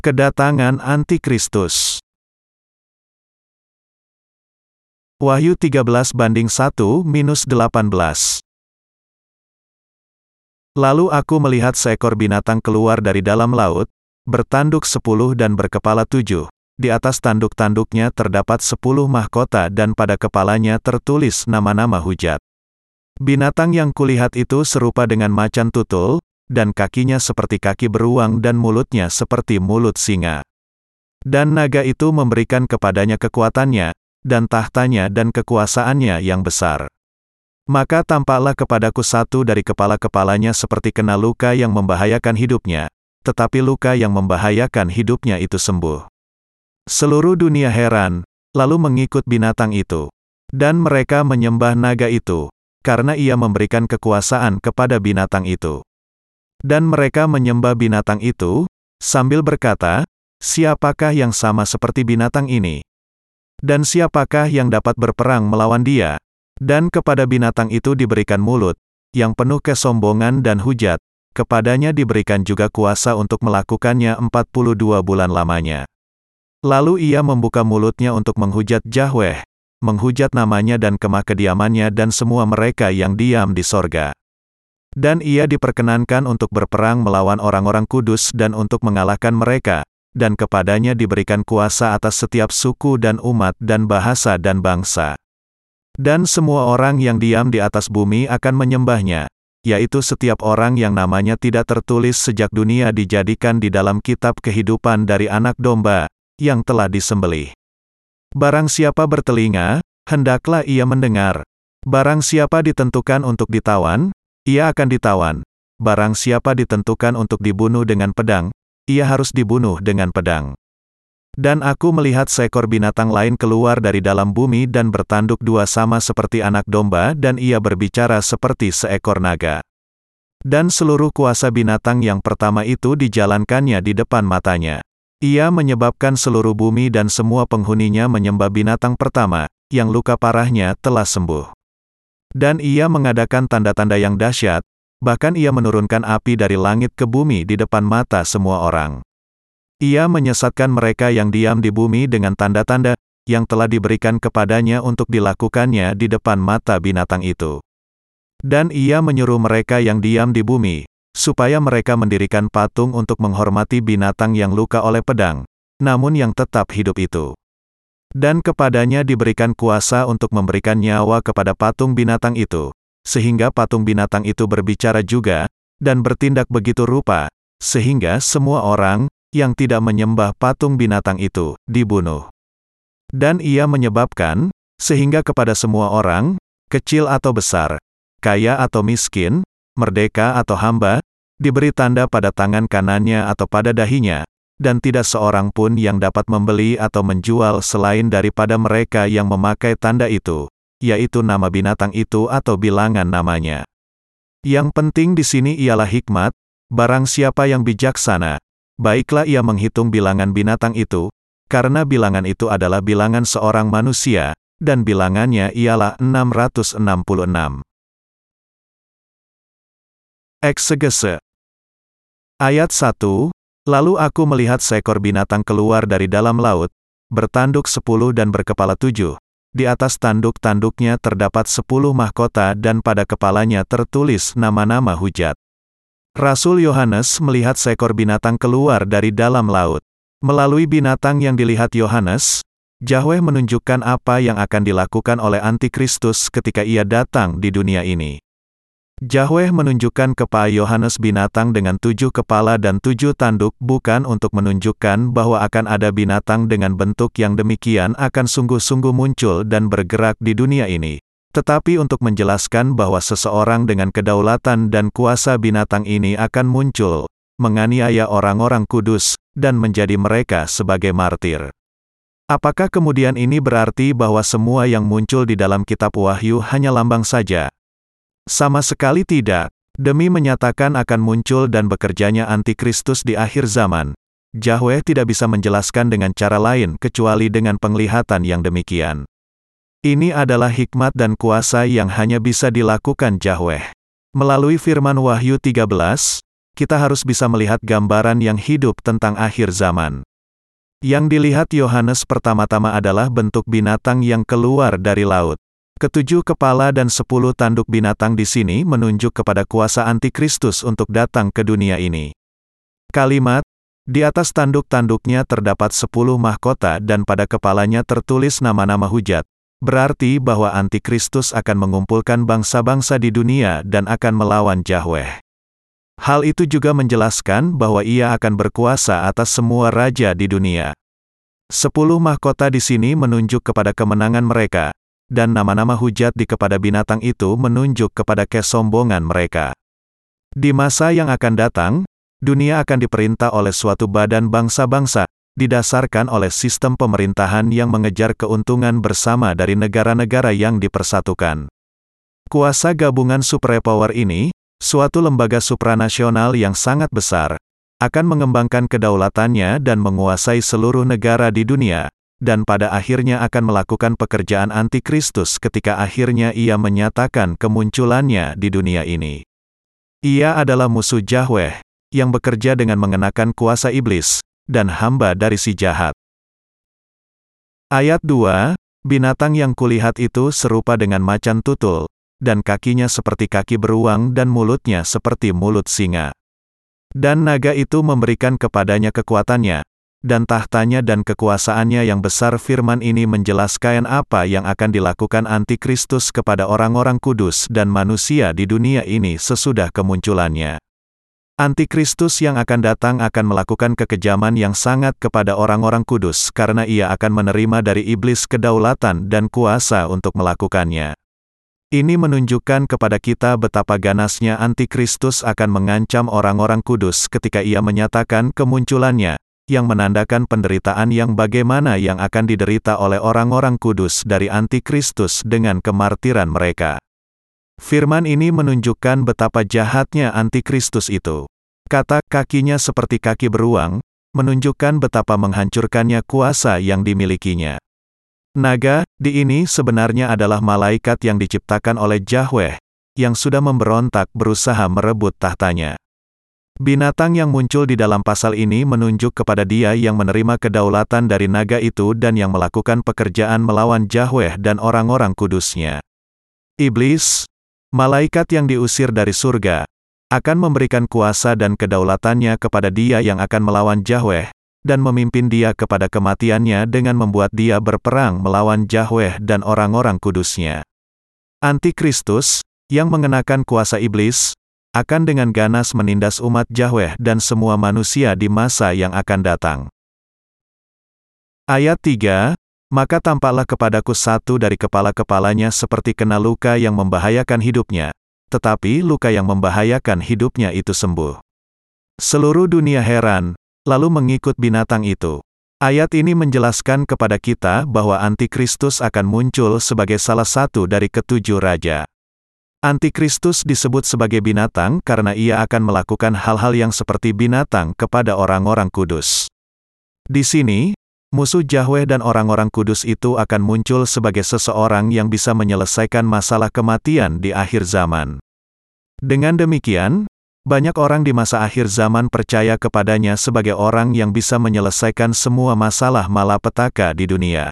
Kedatangan Antikristus Wahyu 13 banding 1 minus 18 Lalu aku melihat seekor binatang keluar dari dalam laut, bertanduk sepuluh dan berkepala tujuh. Di atas tanduk-tanduknya terdapat sepuluh mahkota dan pada kepalanya tertulis nama-nama hujat. Binatang yang kulihat itu serupa dengan macan tutul, dan kakinya seperti kaki beruang dan mulutnya seperti mulut singa. Dan naga itu memberikan kepadanya kekuatannya, dan tahtanya dan kekuasaannya yang besar. Maka tampaklah kepadaku satu dari kepala-kepalanya seperti kena luka yang membahayakan hidupnya, tetapi luka yang membahayakan hidupnya itu sembuh. Seluruh dunia heran, lalu mengikut binatang itu. Dan mereka menyembah naga itu, karena ia memberikan kekuasaan kepada binatang itu. Dan mereka menyembah binatang itu, sambil berkata, Siapakah yang sama seperti binatang ini? Dan siapakah yang dapat berperang melawan dia? Dan kepada binatang itu diberikan mulut, yang penuh kesombongan dan hujat, kepadanya diberikan juga kuasa untuk melakukannya 42 bulan lamanya. Lalu ia membuka mulutnya untuk menghujat Yahweh, menghujat namanya dan kemah kediamannya dan semua mereka yang diam di sorga. Dan ia diperkenankan untuk berperang melawan orang-orang kudus dan untuk mengalahkan mereka, dan kepadanya diberikan kuasa atas setiap suku dan umat dan bahasa dan bangsa. Dan semua orang yang diam di atas bumi akan menyembahnya, yaitu setiap orang yang namanya tidak tertulis sejak dunia dijadikan di dalam kitab kehidupan dari anak domba, yang telah disembelih. Barang siapa bertelinga, hendaklah ia mendengar. Barang siapa ditentukan untuk ditawan, ia akan ditawan. Barang siapa ditentukan untuk dibunuh dengan pedang, ia harus dibunuh dengan pedang. Dan aku melihat seekor binatang lain keluar dari dalam bumi dan bertanduk dua sama seperti anak domba dan ia berbicara seperti seekor naga. Dan seluruh kuasa binatang yang pertama itu dijalankannya di depan matanya. Ia menyebabkan seluruh bumi dan semua penghuninya menyembah binatang pertama, yang luka parahnya telah sembuh. Dan ia mengadakan tanda-tanda yang dahsyat, bahkan ia menurunkan api dari langit ke bumi di depan mata semua orang. Ia menyesatkan mereka yang diam di bumi dengan tanda-tanda yang telah diberikan kepadanya untuk dilakukannya di depan mata binatang itu. Dan ia menyuruh mereka yang diam di bumi, supaya mereka mendirikan patung untuk menghormati binatang yang luka oleh pedang, namun yang tetap hidup itu. Dan kepadanya diberikan kuasa untuk memberikan nyawa kepada patung binatang itu, sehingga patung binatang itu berbicara juga, dan bertindak begitu rupa, sehingga semua orang yang tidak menyembah patung binatang itu dibunuh. Dan ia menyebabkan, sehingga kepada semua orang, kecil atau besar, kaya atau miskin, merdeka atau hamba, diberi tanda pada tangan kanannya atau pada dahinya, dan tidak seorang pun yang dapat membeli atau menjual selain daripada mereka yang memakai tanda itu, yaitu nama binatang itu atau bilangan namanya. Yang penting di sini ialah hikmat, barang siapa yang bijaksana, baiklah ia menghitung bilangan binatang itu, karena bilangan itu adalah bilangan seorang manusia, dan bilangannya ialah 666. Eksegese Ayat 1, Lalu aku melihat seekor binatang keluar dari dalam laut, bertanduk sepuluh dan berkepala tujuh. Di atas tanduk-tanduknya terdapat sepuluh mahkota dan pada kepalanya tertulis nama-nama hujat. Rasul Yohanes melihat seekor binatang keluar dari dalam laut. Melalui binatang yang dilihat Yohanes, Yahweh menunjukkan apa yang akan dilakukan oleh Antikristus ketika ia datang di dunia ini. Yahweh menunjukkan kepada Yohanes binatang dengan tujuh kepala dan tujuh tanduk bukan untuk menunjukkan bahwa akan ada binatang dengan bentuk yang demikian akan sungguh-sungguh muncul dan bergerak di dunia ini. Tetapi untuk menjelaskan bahwa seseorang dengan kedaulatan dan kuasa binatang ini akan muncul, menganiaya orang-orang kudus, dan menjadi mereka sebagai martir. Apakah kemudian ini berarti bahwa semua yang muncul di dalam kitab Wahyu hanya lambang saja? Sama sekali tidak. Demi menyatakan akan muncul dan bekerjanya antikristus di akhir zaman, Yahweh tidak bisa menjelaskan dengan cara lain kecuali dengan penglihatan yang demikian. Ini adalah hikmat dan kuasa yang hanya bisa dilakukan Yahweh. Melalui firman Wahyu 13, kita harus bisa melihat gambaran yang hidup tentang akhir zaman. Yang dilihat Yohanes pertama-tama adalah bentuk binatang yang keluar dari laut. Ketujuh kepala dan sepuluh tanduk binatang di sini menunjuk kepada kuasa antikristus untuk datang ke dunia ini. Kalimat, di atas tanduk-tanduknya terdapat sepuluh mahkota dan pada kepalanya tertulis nama-nama hujat. Berarti bahwa antikristus akan mengumpulkan bangsa-bangsa di dunia dan akan melawan Yahweh. Hal itu juga menjelaskan bahwa ia akan berkuasa atas semua raja di dunia. Sepuluh mahkota di sini menunjuk kepada kemenangan mereka, dan nama-nama hujat di kepada binatang itu menunjuk kepada kesombongan mereka. Di masa yang akan datang, dunia akan diperintah oleh suatu badan bangsa-bangsa, didasarkan oleh sistem pemerintahan yang mengejar keuntungan bersama dari negara-negara yang dipersatukan. Kuasa gabungan superpower ini, suatu lembaga supranasional yang sangat besar, akan mengembangkan kedaulatannya dan menguasai seluruh negara di dunia, dan pada akhirnya akan melakukan pekerjaan antikristus ketika akhirnya ia menyatakan kemunculannya di dunia ini. Ia adalah musuh Yahweh, yang bekerja dengan mengenakan kuasa iblis, dan hamba dari si jahat. Ayat 2, binatang yang kulihat itu serupa dengan macan tutul, dan kakinya seperti kaki beruang dan mulutnya seperti mulut singa. Dan naga itu memberikan kepadanya kekuatannya, dan tahtanya dan kekuasaannya yang besar firman ini menjelaskan apa yang akan dilakukan antikristus kepada orang-orang kudus dan manusia di dunia ini sesudah kemunculannya. Antikristus yang akan datang akan melakukan kekejaman yang sangat kepada orang-orang kudus karena ia akan menerima dari iblis kedaulatan dan kuasa untuk melakukannya. Ini menunjukkan kepada kita betapa ganasnya antikristus akan mengancam orang-orang kudus ketika ia menyatakan kemunculannya, yang menandakan penderitaan yang bagaimana yang akan diderita oleh orang-orang kudus dari antikristus dengan kemartiran mereka. Firman ini menunjukkan betapa jahatnya antikristus itu. Kata kakinya seperti kaki beruang, menunjukkan betapa menghancurkannya kuasa yang dimilikinya. Naga, di ini sebenarnya adalah malaikat yang diciptakan oleh Yahweh, yang sudah memberontak berusaha merebut tahtanya. Binatang yang muncul di dalam pasal ini menunjuk kepada dia yang menerima kedaulatan dari naga itu dan yang melakukan pekerjaan melawan Yahweh dan orang-orang kudusnya. Iblis, Malaikat yang diusir dari surga, akan memberikan kuasa dan kedaulatannya kepada dia yang akan melawan Yahweh, dan memimpin dia kepada kematiannya dengan membuat dia berperang melawan Yahweh dan orang-orang kudusnya. Antikristus, yang mengenakan kuasa iblis, akan dengan ganas menindas umat Yahweh dan semua manusia di masa yang akan datang. Ayat 3, maka tampaklah kepadaku satu dari kepala-kepalanya seperti kena luka yang membahayakan hidupnya, tetapi luka yang membahayakan hidupnya itu sembuh. Seluruh dunia heran, lalu mengikut binatang itu. Ayat ini menjelaskan kepada kita bahwa Antikristus akan muncul sebagai salah satu dari ketujuh raja. Antikristus disebut sebagai binatang karena ia akan melakukan hal-hal yang seperti binatang kepada orang-orang kudus. Di sini, Musuh Yahweh dan orang-orang kudus itu akan muncul sebagai seseorang yang bisa menyelesaikan masalah kematian di akhir zaman. Dengan demikian, banyak orang di masa akhir zaman percaya kepadanya sebagai orang yang bisa menyelesaikan semua masalah malapetaka di dunia.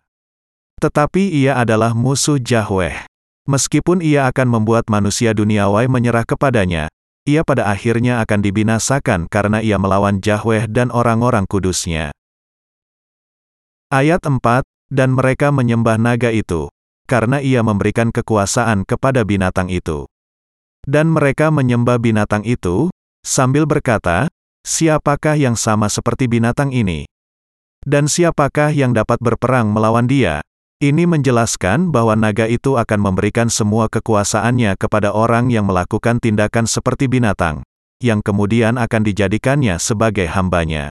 Tetapi ia adalah musuh Yahweh. Meskipun ia akan membuat manusia duniawi menyerah kepadanya, ia pada akhirnya akan dibinasakan karena ia melawan Yahweh dan orang-orang kudusnya. Ayat 4, dan mereka menyembah naga itu, karena ia memberikan kekuasaan kepada binatang itu. Dan mereka menyembah binatang itu, sambil berkata, siapakah yang sama seperti binatang ini? Dan siapakah yang dapat berperang melawan dia? Ini menjelaskan bahwa naga itu akan memberikan semua kekuasaannya kepada orang yang melakukan tindakan seperti binatang, yang kemudian akan dijadikannya sebagai hambanya.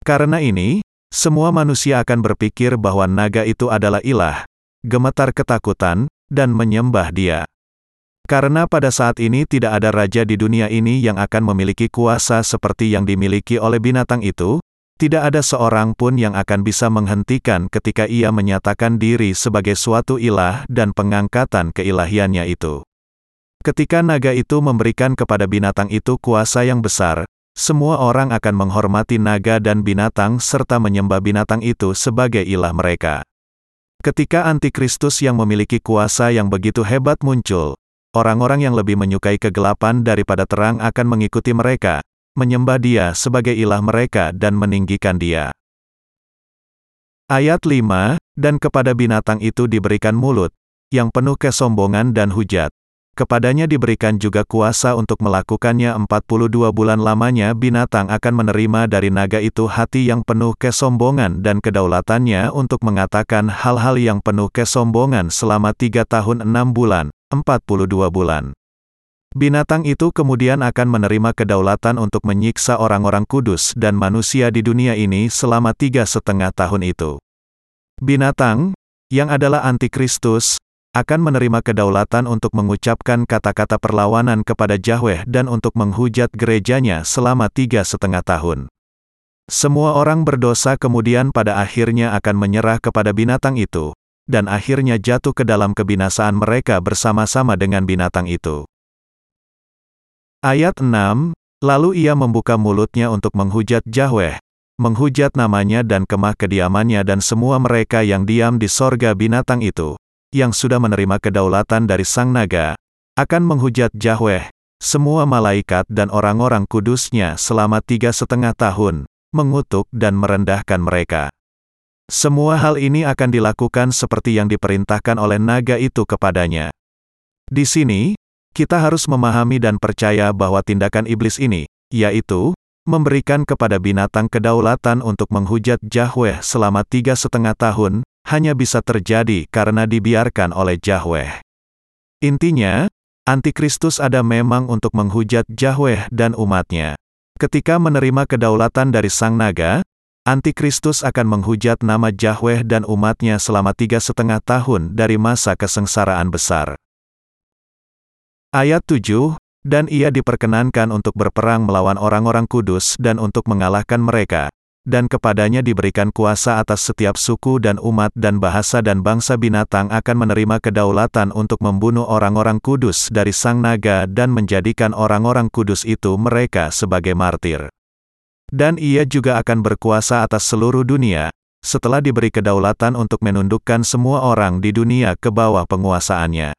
Karena ini, semua manusia akan berpikir bahwa naga itu adalah ilah, gemetar ketakutan, dan menyembah dia. Karena pada saat ini tidak ada raja di dunia ini yang akan memiliki kuasa seperti yang dimiliki oleh binatang itu, tidak ada seorang pun yang akan bisa menghentikan ketika ia menyatakan diri sebagai suatu ilah dan pengangkatan keilahiannya itu. Ketika naga itu memberikan kepada binatang itu kuasa yang besar, semua orang akan menghormati naga dan binatang serta menyembah binatang itu sebagai ilah mereka. Ketika antikristus yang memiliki kuasa yang begitu hebat muncul, orang-orang yang lebih menyukai kegelapan daripada terang akan mengikuti mereka, menyembah dia sebagai ilah mereka dan meninggikan dia. Ayat 5, dan kepada binatang itu diberikan mulut, yang penuh kesombongan dan hujat, Kepadanya diberikan juga kuasa untuk melakukannya 42 bulan lamanya binatang akan menerima dari naga itu hati yang penuh kesombongan dan kedaulatannya untuk mengatakan hal-hal yang penuh kesombongan selama tiga tahun enam bulan, 42 bulan. Binatang itu kemudian akan menerima kedaulatan untuk menyiksa orang-orang kudus dan manusia di dunia ini selama tiga setengah tahun itu. Binatang, yang adalah antikristus, akan menerima kedaulatan untuk mengucapkan kata-kata perlawanan kepada Yahweh dan untuk menghujat gerejanya selama tiga setengah tahun. Semua orang berdosa kemudian pada akhirnya akan menyerah kepada binatang itu, dan akhirnya jatuh ke dalam kebinasaan mereka bersama-sama dengan binatang itu. Ayat 6, Lalu ia membuka mulutnya untuk menghujat Yahweh, menghujat namanya dan kemah kediamannya dan semua mereka yang diam di sorga binatang itu, yang sudah menerima kedaulatan dari Sang Naga, akan menghujat Yahweh, semua malaikat dan orang-orang kudusnya selama tiga setengah tahun, mengutuk dan merendahkan mereka. Semua hal ini akan dilakukan seperti yang diperintahkan oleh naga itu kepadanya. Di sini, kita harus memahami dan percaya bahwa tindakan iblis ini, yaitu, memberikan kepada binatang kedaulatan untuk menghujat Yahweh selama tiga setengah tahun, hanya bisa terjadi karena dibiarkan oleh Yahweh. Intinya, Antikristus ada memang untuk menghujat Yahweh dan umatnya. Ketika menerima kedaulatan dari Sang Naga, Antikristus akan menghujat nama Yahweh dan umatnya selama tiga setengah tahun dari masa kesengsaraan besar. Ayat 7, dan ia diperkenankan untuk berperang melawan orang-orang kudus dan untuk mengalahkan mereka, dan kepadanya diberikan kuasa atas setiap suku dan umat dan bahasa dan bangsa binatang akan menerima kedaulatan untuk membunuh orang-orang kudus dari sang naga dan menjadikan orang-orang kudus itu mereka sebagai martir. Dan ia juga akan berkuasa atas seluruh dunia, setelah diberi kedaulatan untuk menundukkan semua orang di dunia ke bawah penguasaannya.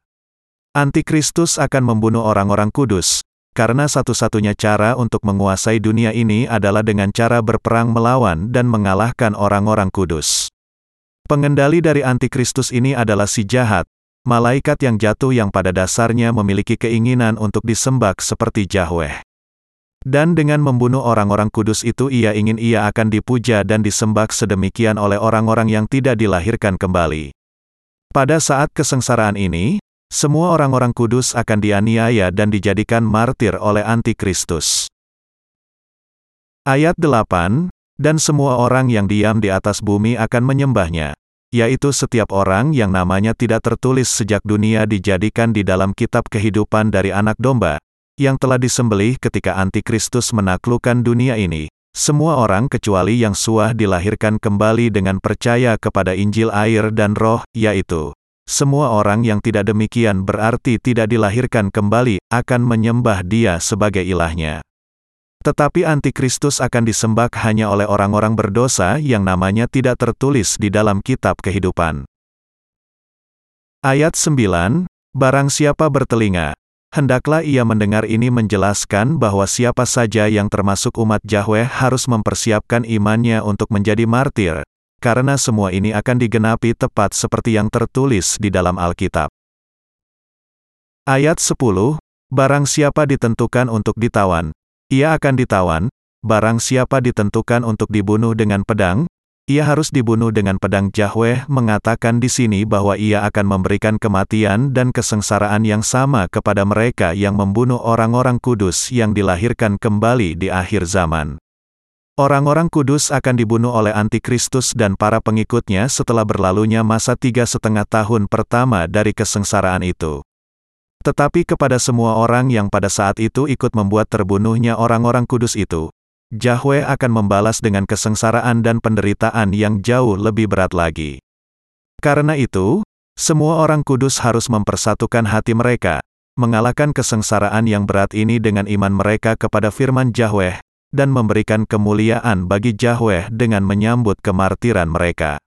Antikristus akan membunuh orang-orang kudus, karena satu-satunya cara untuk menguasai dunia ini adalah dengan cara berperang melawan dan mengalahkan orang-orang kudus. Pengendali dari antikristus ini adalah si jahat, malaikat yang jatuh yang pada dasarnya memiliki keinginan untuk disembah seperti Yahweh. Dan dengan membunuh orang-orang kudus itu ia ingin ia akan dipuja dan disembah sedemikian oleh orang-orang yang tidak dilahirkan kembali. Pada saat kesengsaraan ini, semua orang-orang kudus akan dianiaya dan dijadikan martir oleh antikristus. Ayat 8, dan semua orang yang diam di atas bumi akan menyembahnya, yaitu setiap orang yang namanya tidak tertulis sejak dunia dijadikan di dalam kitab kehidupan dari anak domba, yang telah disembelih ketika antikristus menaklukkan dunia ini, semua orang kecuali yang suah dilahirkan kembali dengan percaya kepada Injil air dan roh, yaitu semua orang yang tidak demikian berarti tidak dilahirkan kembali, akan menyembah dia sebagai ilahnya. Tetapi antikristus akan disembah hanya oleh orang-orang berdosa yang namanya tidak tertulis di dalam kitab kehidupan. Ayat 9, Barang siapa bertelinga, hendaklah ia mendengar ini menjelaskan bahwa siapa saja yang termasuk umat Yahweh harus mempersiapkan imannya untuk menjadi martir, karena semua ini akan digenapi tepat seperti yang tertulis di dalam Alkitab. Ayat 10, Barang siapa ditentukan untuk ditawan, ia akan ditawan, barang siapa ditentukan untuk dibunuh dengan pedang, ia harus dibunuh dengan pedang Yahweh mengatakan di sini bahwa ia akan memberikan kematian dan kesengsaraan yang sama kepada mereka yang membunuh orang-orang kudus yang dilahirkan kembali di akhir zaman. Orang-orang kudus akan dibunuh oleh antikristus dan para pengikutnya setelah berlalunya masa tiga setengah tahun pertama dari kesengsaraan itu. Tetapi kepada semua orang yang pada saat itu ikut membuat terbunuhnya orang-orang kudus itu, Yahweh akan membalas dengan kesengsaraan dan penderitaan yang jauh lebih berat lagi. Karena itu, semua orang kudus harus mempersatukan hati mereka, mengalahkan kesengsaraan yang berat ini dengan iman mereka kepada firman Yahweh, dan memberikan kemuliaan bagi Yahweh dengan menyambut kemartiran mereka.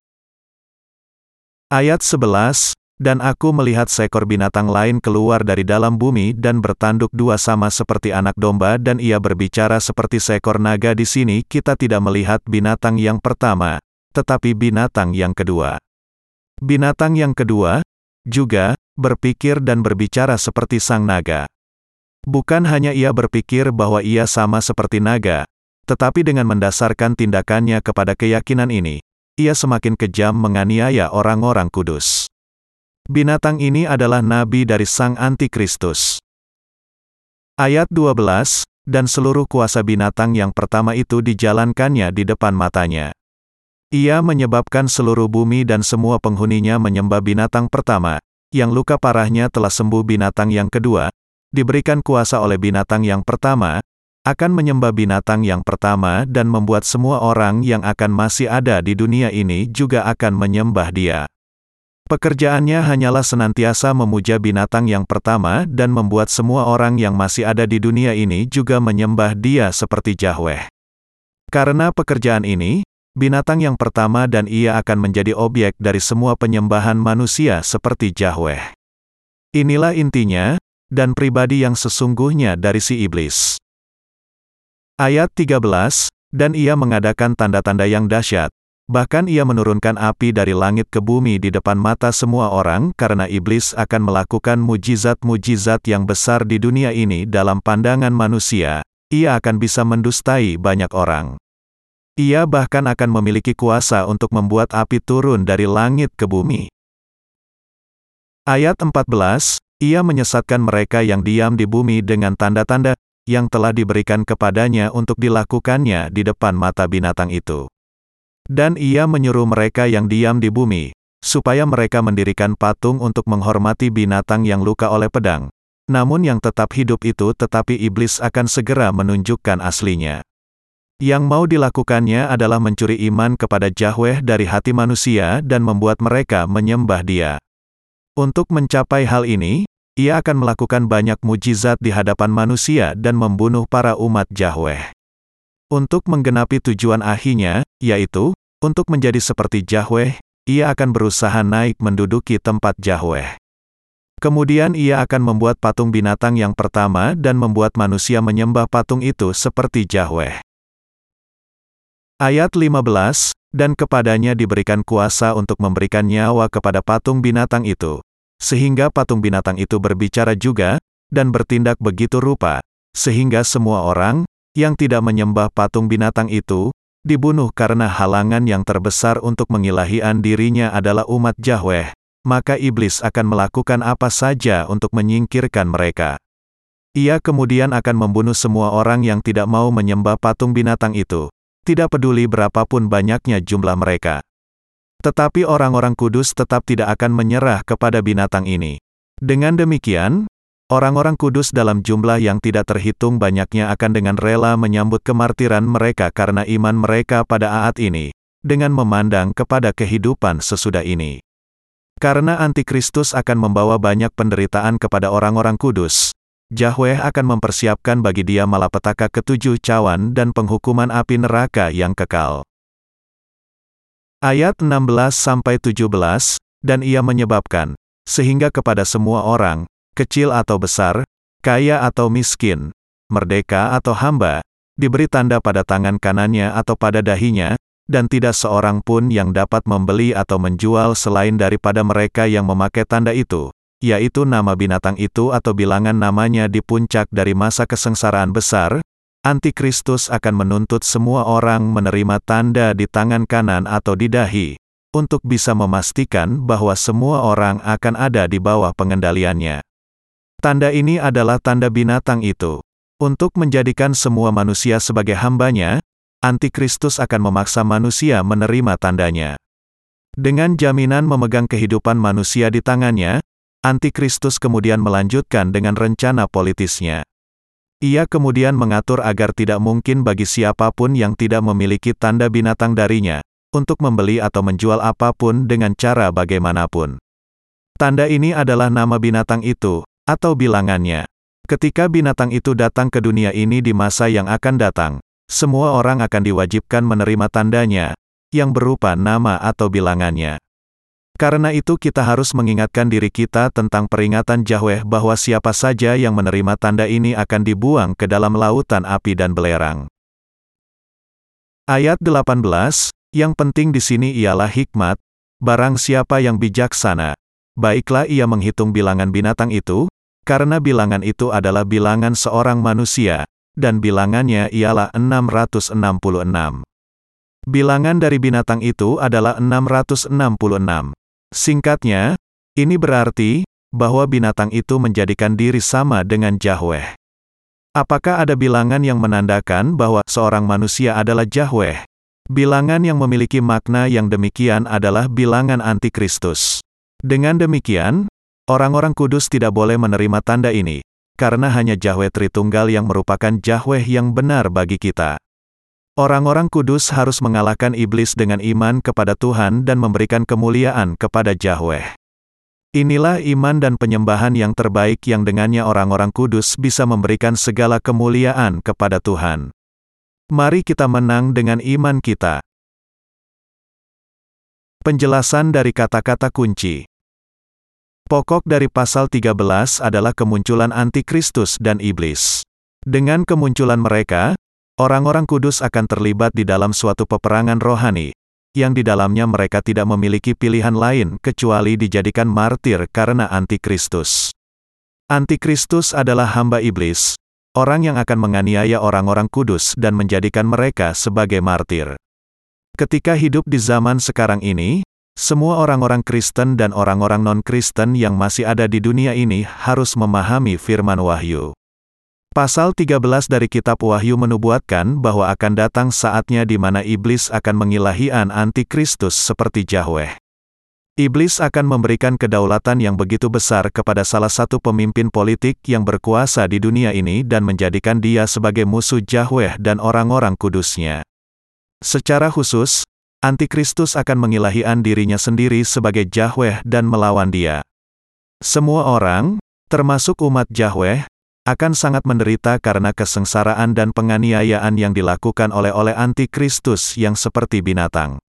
Ayat 11, Dan aku melihat seekor binatang lain keluar dari dalam bumi dan bertanduk dua sama seperti anak domba dan ia berbicara seperti seekor naga di sini kita tidak melihat binatang yang pertama, tetapi binatang yang kedua. Binatang yang kedua, juga, berpikir dan berbicara seperti sang naga. Bukan hanya ia berpikir bahwa ia sama seperti naga, tetapi dengan mendasarkan tindakannya kepada keyakinan ini, ia semakin kejam menganiaya orang-orang kudus. Binatang ini adalah nabi dari sang antikristus. Ayat 12, dan seluruh kuasa binatang yang pertama itu dijalankannya di depan matanya. Ia menyebabkan seluruh bumi dan semua penghuninya menyembah binatang pertama, yang luka parahnya telah sembuh binatang yang kedua, diberikan kuasa oleh binatang yang pertama, akan menyembah binatang yang pertama dan membuat semua orang yang akan masih ada di dunia ini juga akan menyembah dia. Pekerjaannya hanyalah senantiasa memuja binatang yang pertama dan membuat semua orang yang masih ada di dunia ini juga menyembah dia seperti Yahweh. Karena pekerjaan ini, binatang yang pertama dan ia akan menjadi objek dari semua penyembahan manusia seperti Yahweh. Inilah intinya, dan pribadi yang sesungguhnya dari si iblis. Ayat 13, dan ia mengadakan tanda-tanda yang dahsyat, bahkan ia menurunkan api dari langit ke bumi di depan mata semua orang karena iblis akan melakukan mujizat-mujizat yang besar di dunia ini dalam pandangan manusia, ia akan bisa mendustai banyak orang. Ia bahkan akan memiliki kuasa untuk membuat api turun dari langit ke bumi. Ayat 14, ia menyesatkan mereka yang diam di bumi dengan tanda-tanda yang telah diberikan kepadanya untuk dilakukannya di depan mata binatang itu. Dan ia menyuruh mereka yang diam di bumi, supaya mereka mendirikan patung untuk menghormati binatang yang luka oleh pedang. Namun yang tetap hidup itu tetapi iblis akan segera menunjukkan aslinya. Yang mau dilakukannya adalah mencuri iman kepada Yahweh dari hati manusia dan membuat mereka menyembah dia. Untuk mencapai hal ini, ia akan melakukan banyak mujizat di hadapan manusia dan membunuh para umat Yahweh. Untuk menggenapi tujuan akhirnya, yaitu, untuk menjadi seperti Yahweh, ia akan berusaha naik menduduki tempat Yahweh. Kemudian ia akan membuat patung binatang yang pertama dan membuat manusia menyembah patung itu seperti Yahweh. Ayat 15, dan kepadanya diberikan kuasa untuk memberikan nyawa kepada patung binatang itu. Sehingga patung binatang itu berbicara juga, dan bertindak begitu rupa, sehingga semua orang, yang tidak menyembah patung binatang itu, dibunuh karena halangan yang terbesar untuk mengilahian dirinya adalah umat Yahweh, maka iblis akan melakukan apa saja untuk menyingkirkan mereka. Ia kemudian akan membunuh semua orang yang tidak mau menyembah patung binatang itu, tidak peduli berapapun banyaknya jumlah mereka. Tetapi orang-orang kudus tetap tidak akan menyerah kepada binatang ini. Dengan demikian, orang-orang kudus dalam jumlah yang tidak terhitung banyaknya akan dengan rela menyambut kemartiran mereka karena iman mereka pada aat ini, dengan memandang kepada kehidupan sesudah ini. Karena antikristus akan membawa banyak penderitaan kepada orang-orang kudus, Yahweh akan mempersiapkan bagi dia malapetaka ketujuh cawan dan penghukuman api neraka yang kekal. Ayat 16-17, dan ia menyebabkan, sehingga kepada semua orang, kecil atau besar, kaya atau miskin, merdeka atau hamba, diberi tanda pada tangan kanannya atau pada dahinya, dan tidak seorang pun yang dapat membeli atau menjual selain daripada mereka yang memakai tanda itu, yaitu nama binatang itu atau bilangan namanya di puncak dari masa kesengsaraan besar, Antikristus akan menuntut semua orang menerima tanda di tangan kanan atau di dahi, untuk bisa memastikan bahwa semua orang akan ada di bawah pengendaliannya. Tanda ini adalah tanda binatang itu. Untuk menjadikan semua manusia sebagai hambanya, Antikristus akan memaksa manusia menerima tandanya. Dengan jaminan memegang kehidupan manusia di tangannya, Antikristus kemudian melanjutkan dengan rencana politisnya. Ia kemudian mengatur agar tidak mungkin bagi siapa pun yang tidak memiliki tanda binatang darinya, untuk membeli atau menjual apa pun dengan cara bagaimanapun. Tanda ini adalah nama binatang itu, atau bilangannya. Ketika binatang itu datang ke dunia ini di masa yang akan datang, semua orang akan diwajibkan menerima tandanya, yang berupa nama atau bilangannya. Karena itu kita harus mengingatkan diri kita tentang peringatan Yahweh bahwa siapa saja yang menerima tanda ini akan dibuang ke dalam lautan api dan belerang. Ayat 18, yang penting di sini ialah hikmat, barang siapa yang bijaksana, baiklah ia menghitung bilangan binatang itu, karena bilangan itu adalah bilangan seorang manusia, dan bilangannya ialah 666. Bilangan dari binatang itu adalah 666. Singkatnya, ini berarti bahwa binatang itu menjadikan diri sama dengan Yahweh. Apakah ada bilangan yang menandakan bahwa seorang manusia adalah Yahweh? Bilangan yang memiliki makna yang demikian adalah bilangan antikristus. Dengan demikian, orang-orang kudus tidak boleh menerima tanda ini, karena hanya Yahweh Tritunggal yang merupakan Yahweh yang benar bagi kita. Orang-orang kudus harus mengalahkan iblis dengan iman kepada Tuhan dan memberikan kemuliaan kepada Yahweh. Inilah iman dan penyembahan yang terbaik yang dengannya orang-orang kudus bisa memberikan segala kemuliaan kepada Tuhan. Mari kita menang dengan iman kita. Penjelasan dari kata-kata kunci. Pokok dari pasal 13 adalah kemunculan antikristus dan iblis. Dengan kemunculan mereka, orang-orang kudus akan terlibat di dalam suatu peperangan rohani, yang di dalamnya mereka tidak memiliki pilihan lain kecuali dijadikan martir karena antikristus. Antikristus adalah hamba iblis, orang yang akan menganiaya orang-orang kudus dan menjadikan mereka sebagai martir. Ketika hidup di zaman sekarang ini, semua orang-orang Kristen dan orang-orang non-Kristen yang masih ada di dunia ini harus memahami firman Wahyu. Pasal 13 dari kitab Wahyu menubuatkan bahwa akan datang saatnya di mana iblis akan mengilahi an antikristus seperti Yahweh. Iblis akan memberikan kedaulatan yang begitu besar kepada salah satu pemimpin politik yang berkuasa di dunia ini dan menjadikan dia sebagai musuh Yahweh dan orang-orang kudusnya. Secara khusus, Antikristus akan mengilahian dirinya sendiri sebagai Yahweh dan melawan dia. Semua orang, termasuk umat Yahweh, akan sangat menderita karena kesengsaraan dan penganiayaan yang dilakukan oleh oleh antikristus yang seperti binatang.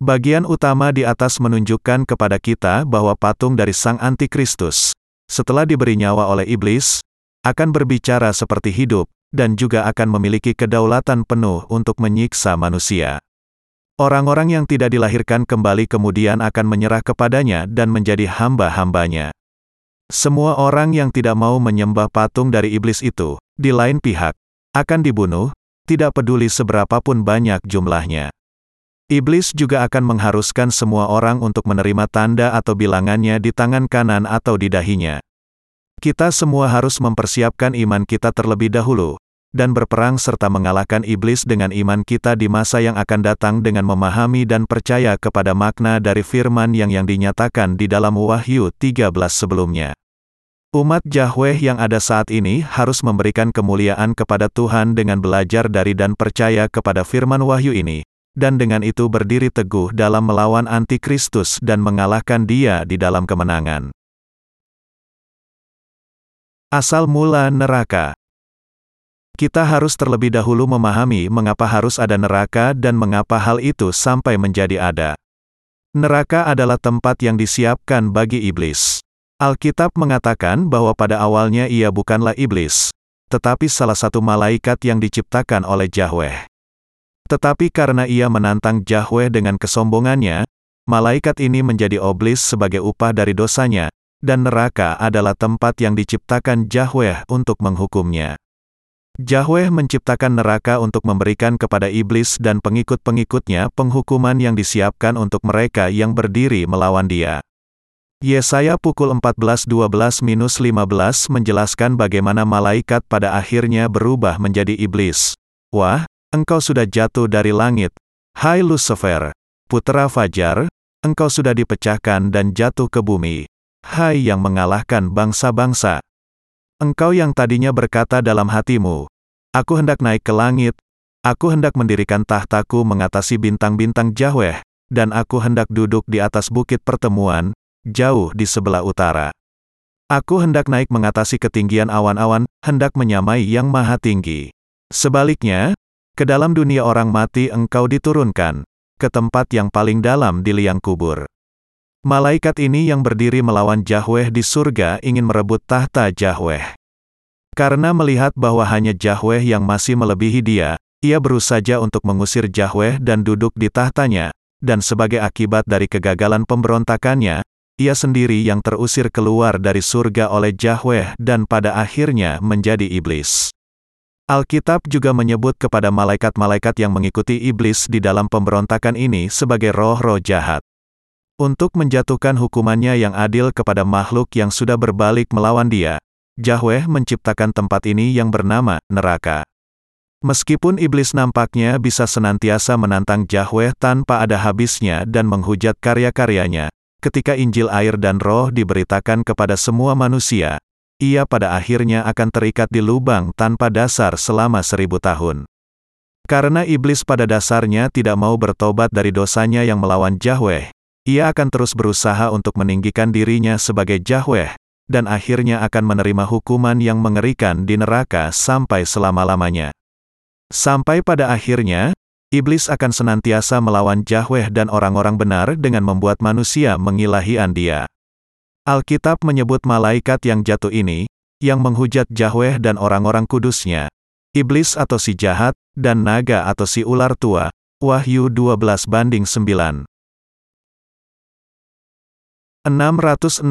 Bagian utama di atas menunjukkan kepada kita bahwa patung dari Sang Antikristus, setelah diberi nyawa oleh iblis, akan berbicara seperti hidup, dan juga akan memiliki kedaulatan penuh untuk menyiksa manusia. Orang-orang yang tidak dilahirkan kembali kemudian akan menyerah kepadanya dan menjadi hamba-hambanya. Semua orang yang tidak mau menyembah patung dari iblis itu, di lain pihak, akan dibunuh, tidak peduli seberapapun banyak jumlahnya. Iblis juga akan mengharuskan semua orang untuk menerima tanda atau bilangannya di tangan kanan atau di dahinya. Kita semua harus mempersiapkan iman kita terlebih dahulu, dan berperang serta mengalahkan iblis dengan iman kita di masa yang akan datang dengan memahami dan percaya kepada makna dari firman yang yang dinyatakan di dalam Wahyu 13 sebelumnya. Umat Yahweh yang ada saat ini harus memberikan kemuliaan kepada Tuhan dengan belajar dari dan percaya kepada firman Wahyu ini, dan dengan itu berdiri teguh dalam melawan antikristus dan mengalahkan dia di dalam kemenangan. Asal mula neraka Kita harus terlebih dahulu memahami mengapa harus ada neraka dan mengapa hal itu sampai menjadi ada. Neraka adalah tempat yang disiapkan bagi iblis. Alkitab mengatakan bahwa pada awalnya ia bukanlah iblis, tetapi salah satu malaikat yang diciptakan oleh Yahweh. Tetapi karena ia menantang Yahweh dengan kesombongannya, malaikat ini menjadi oblis sebagai upah dari dosanya, dan neraka adalah tempat yang diciptakan Yahweh untuk menghukumnya. Yahweh menciptakan neraka untuk memberikan kepada iblis dan pengikut-pengikutnya penghukuman yang disiapkan untuk mereka yang berdiri melawan dia. Yesaya pukul 14:12-15 menjelaskan bagaimana malaikat pada akhirnya berubah menjadi iblis. Wah, engkau sudah jatuh dari langit. Hai Lucifer, putra Fajar, engkau sudah dipecahkan dan jatuh ke bumi. Hai yang mengalahkan bangsa-bangsa. Engkau yang tadinya berkata dalam hatimu, Aku hendak naik ke langit, aku hendak mendirikan tahtaku mengatasi bintang-bintang Yahweh, dan aku hendak duduk di atas bukit pertemuan, jauh di sebelah utara. Aku hendak naik mengatasi ketinggian awan-awan, hendak menyamai yang maha tinggi. Sebaliknya, ke dalam dunia orang mati engkau diturunkan, ke tempat yang paling dalam di liang kubur. Malaikat ini yang berdiri melawan Yahweh di surga ingin merebut tahta Yahweh. Karena melihat bahwa hanya Yahweh yang masih melebihi dia, ia berusaha untuk mengusir Yahweh dan duduk di tahtanya, dan sebagai akibat dari kegagalan pemberontakannya, ia sendiri yang terusir keluar dari surga oleh Yahweh dan pada akhirnya menjadi iblis. Alkitab juga menyebut kepada malaikat-malaikat yang mengikuti iblis di dalam pemberontakan ini sebagai roh-roh jahat. Untuk menjatuhkan hukumannya yang adil kepada makhluk yang sudah berbalik melawan dia, Yahweh menciptakan tempat ini yang bernama neraka. Meskipun iblis nampaknya bisa senantiasa menantang Yahweh tanpa ada habisnya dan menghujat karya-karyanya, Ketika Injil air dan roh diberitakan kepada semua manusia, ia pada akhirnya akan terikat di lubang tanpa dasar selama seribu tahun. Karena iblis pada dasarnya tidak mau bertobat dari dosanya yang melawan Yahweh, ia akan terus berusaha untuk meninggikan dirinya sebagai Yahweh, dan akhirnya akan menerima hukuman yang mengerikan di neraka sampai selama-lamanya. Sampai pada akhirnya, Iblis akan senantiasa melawan Yahweh dan orang-orang benar dengan membuat manusia mengilahian dia. Alkitab menyebut malaikat yang jatuh ini, yang menghujat Yahweh dan orang-orang kudusnya, iblis atau si jahat, dan naga atau si ular tua, Wahyu 12 banding 9. 666,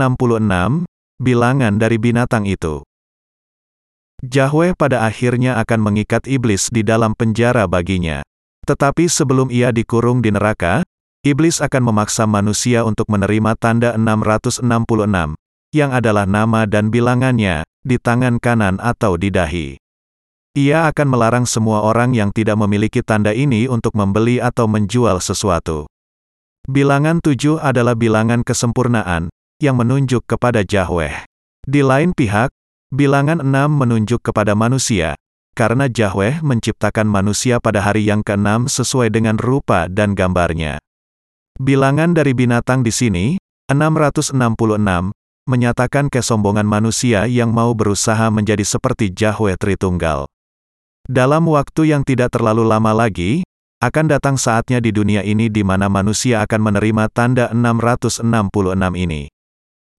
bilangan dari binatang itu. Yahweh pada akhirnya akan mengikat iblis di dalam penjara baginya. Tetapi sebelum ia dikurung di neraka, iblis akan memaksa manusia untuk menerima tanda 666, yang adalah nama dan bilangannya, di tangan kanan atau di dahi. Ia akan melarang semua orang yang tidak memiliki tanda ini untuk membeli atau menjual sesuatu. Bilangan tujuh adalah bilangan kesempurnaan, yang menunjuk kepada Yahweh. Di lain pihak, bilangan enam menunjuk kepada manusia, karena Yahweh menciptakan manusia pada hari yang keenam sesuai dengan rupa dan gambarnya. Bilangan dari binatang di sini, 666, menyatakan kesombongan manusia yang mau berusaha menjadi seperti Yahweh Tritunggal. Dalam waktu yang tidak terlalu lama lagi, akan datang saatnya di dunia ini di mana manusia akan menerima tanda 666 ini.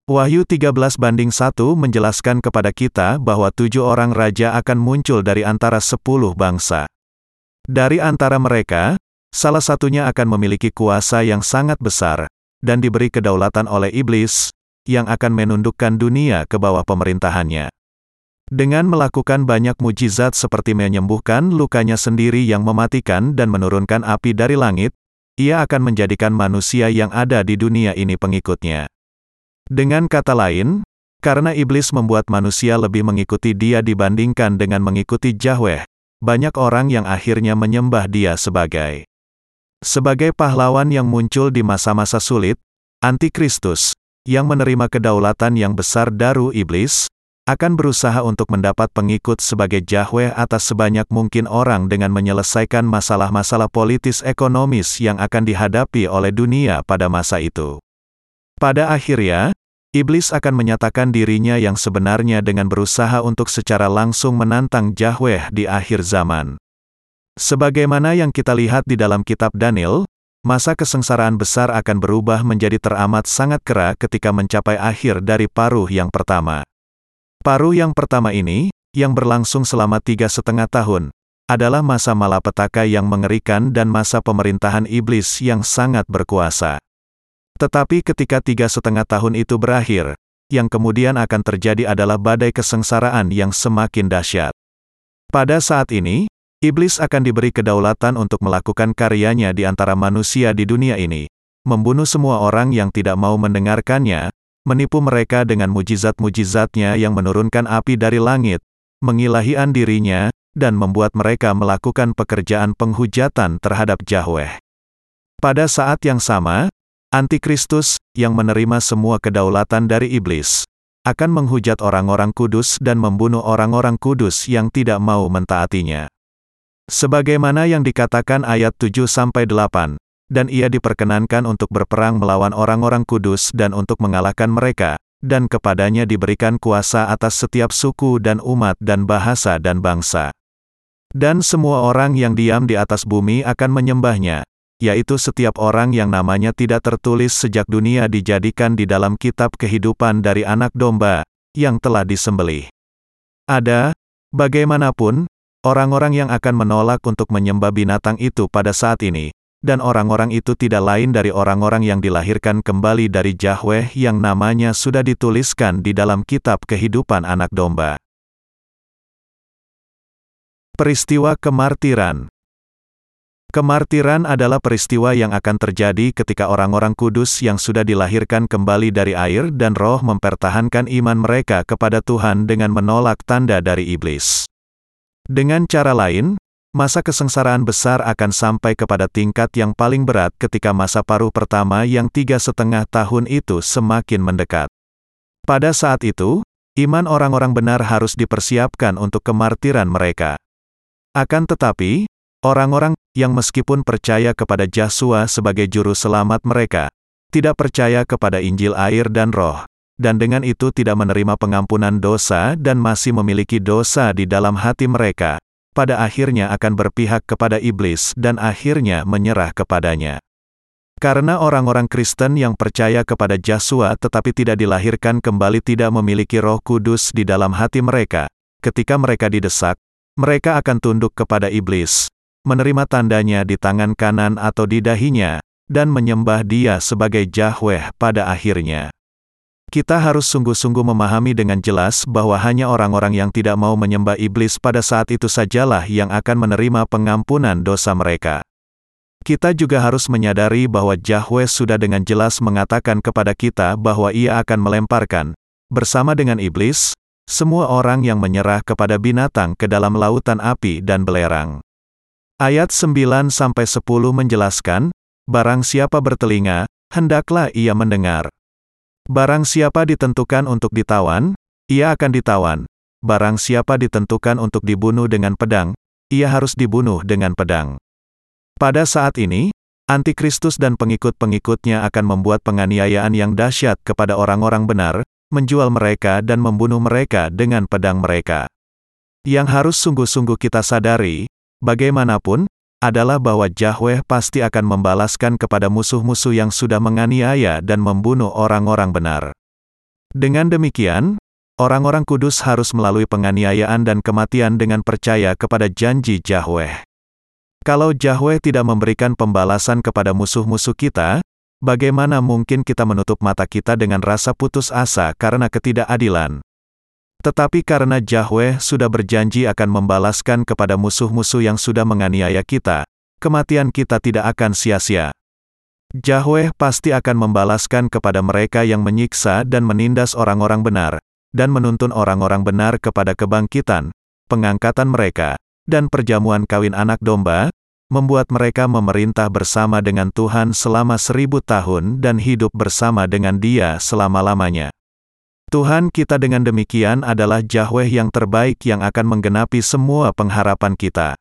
Wahyu 13 banding 1 menjelaskan kepada kita bahwa tujuh orang raja akan muncul dari antara sepuluh bangsa. Dari antara mereka, salah satunya akan memiliki kuasa yang sangat besar, dan diberi kedaulatan oleh iblis, yang akan menundukkan dunia ke bawah pemerintahannya. Dengan melakukan banyak mujizat seperti menyembuhkan lukanya sendiri yang mematikan dan menurunkan api dari langit, ia akan menjadikan manusia yang ada di dunia ini pengikutnya. Dengan kata lain, karena iblis membuat manusia lebih mengikuti dia dibandingkan dengan mengikuti Yahweh, banyak orang yang akhirnya menyembah dia sebagai sebagai pahlawan yang muncul di masa-masa sulit, antikristus, yang menerima kedaulatan yang besar daru iblis, akan berusaha untuk mendapat pengikut sebagai Yahweh atas sebanyak mungkin orang dengan menyelesaikan masalah-masalah politis ekonomis yang akan dihadapi oleh dunia pada masa itu. Pada akhirnya, iblis akan menyatakan dirinya yang sebenarnya dengan berusaha untuk secara langsung menantang Yahweh di akhir zaman. Sebagaimana yang kita lihat di dalam kitab Daniel, masa kesengsaraan besar akan berubah menjadi teramat sangat kera ketika mencapai akhir dari paruh yang pertama. Paruh yang pertama ini, yang berlangsung selama tiga setengah tahun, adalah masa malapetaka yang mengerikan dan masa pemerintahan iblis yang sangat berkuasa. Tetapi ketika tiga setengah tahun itu berakhir, yang kemudian akan terjadi adalah badai kesengsaraan yang semakin dahsyat. Pada saat ini, iblis akan diberi kedaulatan untuk melakukan karyanya di antara manusia di dunia ini, membunuh semua orang yang tidak mau mendengarkannya, menipu mereka dengan mujizat-mujizatnya yang menurunkan api dari langit, mengilahian dirinya, dan membuat mereka melakukan pekerjaan penghujatan terhadap Yahweh. Pada saat yang sama, Antikristus, yang menerima semua kedaulatan dari iblis, akan menghujat orang-orang kudus dan membunuh orang-orang kudus yang tidak mau mentaatinya. Sebagaimana yang dikatakan ayat 7-8, dan ia diperkenankan untuk berperang melawan orang-orang kudus dan untuk mengalahkan mereka, dan kepadanya diberikan kuasa atas setiap suku dan umat dan bahasa dan bangsa. Dan semua orang yang diam di atas bumi akan menyembahnya, yaitu setiap orang yang namanya tidak tertulis sejak dunia dijadikan di dalam kitab kehidupan dari anak domba, yang telah disembelih. Ada, bagaimanapun, orang-orang yang akan menolak untuk menyembah binatang itu pada saat ini, dan orang-orang itu tidak lain dari orang-orang yang dilahirkan kembali dari Yahweh yang namanya sudah dituliskan di dalam kitab kehidupan anak domba. Peristiwa kemartiran Kemartiran adalah peristiwa yang akan terjadi ketika orang-orang kudus yang sudah dilahirkan kembali dari air dan roh mempertahankan iman mereka kepada Tuhan dengan menolak tanda dari iblis. Dengan cara lain, Masa kesengsaraan besar akan sampai kepada tingkat yang paling berat ketika masa paruh pertama yang tiga setengah tahun itu semakin mendekat. Pada saat itu, iman orang-orang benar harus dipersiapkan untuk kemartiran mereka. Akan tetapi, orang-orang yang meskipun percaya kepada Yesus sebagai juru selamat mereka, tidak percaya kepada Injil air dan roh, dan dengan itu tidak menerima pengampunan dosa dan masih memiliki dosa di dalam hati mereka, pada akhirnya akan berpihak kepada iblis dan akhirnya menyerah kepadanya. Karena orang-orang Kristen yang percaya kepada Yesus tetapi tidak dilahirkan kembali tidak memiliki roh kudus di dalam hati mereka, ketika mereka didesak, mereka akan tunduk kepada iblis, menerima tandanya di tangan kanan atau di dahinya, dan menyembah dia sebagai Yahweh pada akhirnya. Kita harus sungguh-sungguh memahami dengan jelas bahwa hanya orang-orang yang tidak mau menyembah iblis pada saat itu sajalah yang akan menerima pengampunan dosa mereka. Kita juga harus menyadari bahwa Yahweh sudah dengan jelas mengatakan kepada kita bahwa ia akan melemparkan, bersama dengan iblis, semua orang yang menyerah kepada binatang ke dalam lautan api dan belerang. Ayat 9-10 menjelaskan, Barang siapa bertelinga, hendaklah ia mendengar. Barang siapa ditentukan untuk ditawan, ia akan ditawan. Barang siapa ditentukan untuk dibunuh dengan pedang, ia harus dibunuh dengan pedang. Pada saat ini, Antikristus dan pengikut-pengikutnya akan membuat penganiayaan yang dahsyat kepada orang-orang benar, menjual mereka dan membunuh mereka dengan pedang mereka. Yang harus sungguh-sungguh kita sadari, bagaimanapun, adalah bahwa Yahweh pasti akan membalaskan kepada musuh-musuh yang sudah menganiaya dan membunuh orang-orang benar. Dengan demikian, orang-orang kudus harus melalui penganiayaan dan kematian dengan percaya kepada janji Yahweh. Kalau Yahweh tidak memberikan pembalasan kepada musuh-musuh kita, bagaimana mungkin kita menutup mata kita dengan rasa putus asa karena ketidakadilan? Tetapi karena Yahweh sudah berjanji akan membalaskan kepada musuh-musuh yang sudah menganiaya kita, kematian kita tidak akan sia-sia. Yahweh pasti akan membalaskan kepada mereka yang menyiksa dan menindas orang-orang benar, dan menuntun orang-orang benar kepada kebangkitan, pengangkatan mereka, dan perjamuan kawin anak domba, membuat mereka memerintah bersama dengan Tuhan selama seribu tahun dan hidup bersama dengan dia selama-lamanya. Tuhan kita dengan demikian adalah Yahweh yang terbaik yang akan menggenapi semua pengharapan kita.